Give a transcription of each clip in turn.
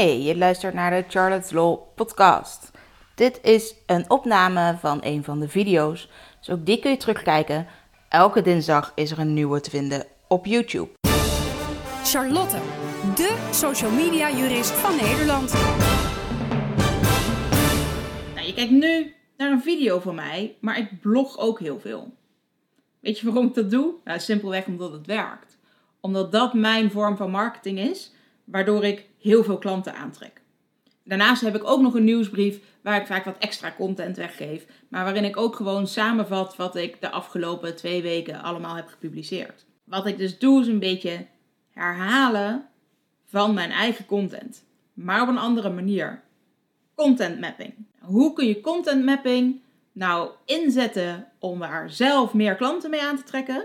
Hey, je luistert naar de Charlotte's Law podcast. Dit is een opname van een van de video's, dus ook die kun je terugkijken. Elke dinsdag is er een nieuwe te vinden op YouTube. Charlotte, de social media jurist van Nederland. Nou, je kijkt nu naar een video van mij, maar ik blog ook heel veel. Weet je waarom ik dat doe? Nou, simpelweg omdat het werkt. Omdat dat mijn vorm van marketing is, waardoor ik heel veel klanten aantrek. Daarnaast heb ik ook nog een nieuwsbrief waar ik vaak wat extra content weggeef, maar waarin ik ook gewoon samenvat wat ik de afgelopen twee weken allemaal heb gepubliceerd. Wat ik dus doe is een beetje herhalen van mijn eigen content, maar op een andere manier. Content mapping. Hoe kun je content mapping nou inzetten om daar zelf meer klanten mee aan te trekken?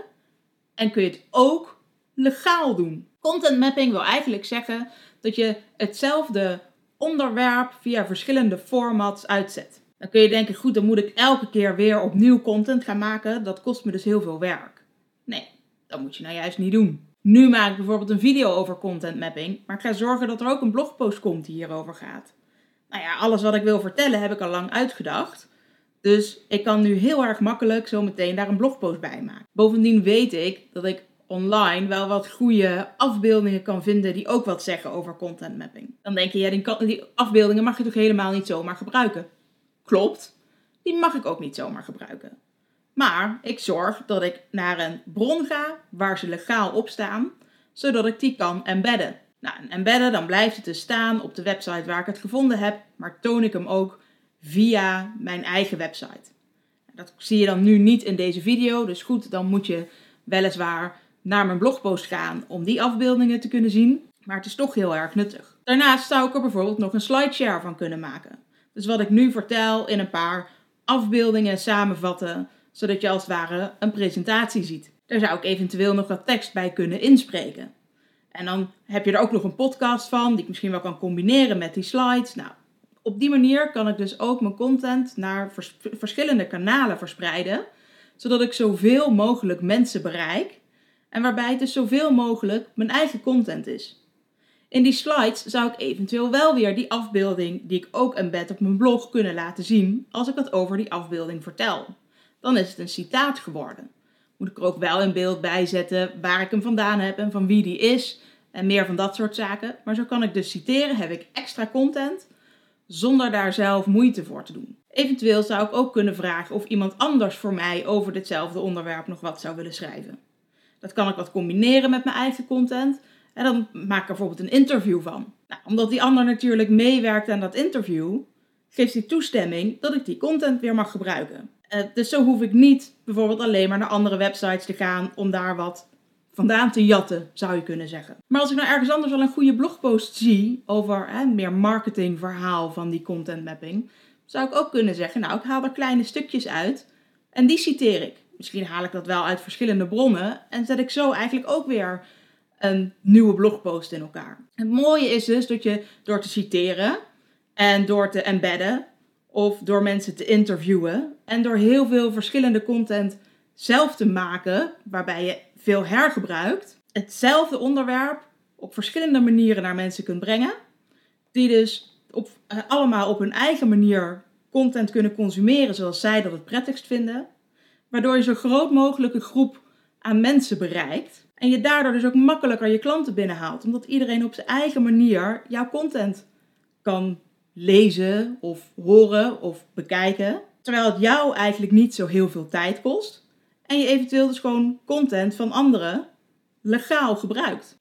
En kun je het ook legaal doen? Content mapping wil eigenlijk zeggen dat je hetzelfde onderwerp via verschillende formats uitzet. Dan kun je denken, goed, dan moet ik elke keer weer opnieuw content gaan maken. Dat kost me dus heel veel werk. Nee, dat moet je nou juist niet doen. Nu maak ik bijvoorbeeld een video over content mapping, maar ik ga zorgen dat er ook een blogpost komt die hierover gaat. Nou ja, alles wat ik wil vertellen heb ik al lang uitgedacht. Dus ik kan nu heel erg makkelijk zo meteen daar een blogpost bij maken. Bovendien weet ik dat ik online wel wat goede afbeeldingen kan vinden die ook wat zeggen over content mapping. Dan denk je, ja, die, afbeeldingen mag je toch helemaal niet zomaar gebruiken? Klopt, die mag ik ook niet zomaar gebruiken. Maar ik zorg dat ik naar een bron ga waar ze legaal op staan, zodat ik die kan embedden. Nou, en embedden, dan blijft het dus staan op de website waar ik het gevonden heb, maar toon ik hem ook via mijn eigen website. Dat zie je dan nu niet in deze video, dus goed, dan moet je weliswaar naar mijn blogpost gaan om die afbeeldingen te kunnen zien. Maar het is toch heel erg nuttig. Daarnaast zou ik er bijvoorbeeld nog een slideshare van kunnen maken. Dus wat ik nu vertel in een paar afbeeldingen samenvatten, zodat je als het ware een presentatie ziet. Daar zou ik eventueel nog wat tekst bij kunnen inspreken. En dan heb je er ook nog een podcast van, die ik misschien wel kan combineren met die slides. Nou, op die manier kan ik dus ook mijn content naar verschillende kanalen verspreiden, zodat ik zoveel mogelijk mensen bereik en waarbij het dus zoveel mogelijk mijn eigen content is. In die slides zou ik eventueel wel weer die afbeelding die ik ook embed op mijn blog kunnen laten zien als ik het over die afbeelding vertel. Dan is het een citaat geworden. Moet ik er ook wel in beeld bij zetten waar ik hem vandaan heb en van wie die is en meer van dat soort zaken. Maar zo kan ik dus citeren, heb ik extra content zonder daar zelf moeite voor te doen. Eventueel zou ik ook kunnen vragen of iemand anders voor mij over ditzelfde onderwerp nog wat zou willen schrijven. Dat kan ik wat combineren met mijn eigen content. En dan maak ik er bijvoorbeeld een interview van. Nou, omdat die ander natuurlijk meewerkt aan dat interview, geeft hij toestemming dat ik die content weer mag gebruiken. Uh, dus zo hoef ik niet bijvoorbeeld alleen maar naar andere websites te gaan om daar wat vandaan te jatten, zou je kunnen zeggen. Maar als ik nou ergens anders al een goede blogpost zie over hè, meer marketingverhaal van die content mapping, zou ik ook kunnen zeggen, nou ik haal er kleine stukjes uit en die citeer ik. Misschien haal ik dat wel uit verschillende bronnen en zet ik zo eigenlijk ook weer een nieuwe blogpost in elkaar. Het mooie is dus dat je door te citeren en door te embedden of door mensen te interviewen en door heel veel verschillende content zelf te maken, waarbij je veel hergebruikt, hetzelfde onderwerp op verschillende manieren naar mensen kunt brengen, die dus op, eh, allemaal op hun eigen manier content kunnen consumeren zoals zij dat het prettigst vinden waardoor je zo groot mogelijke groep aan mensen bereikt. En je daardoor dus ook makkelijker je klanten binnenhaalt, omdat iedereen op zijn eigen manier jouw content kan lezen of horen of bekijken. Terwijl het jou eigenlijk niet zo heel veel tijd kost. En je eventueel dus gewoon content van anderen legaal gebruikt.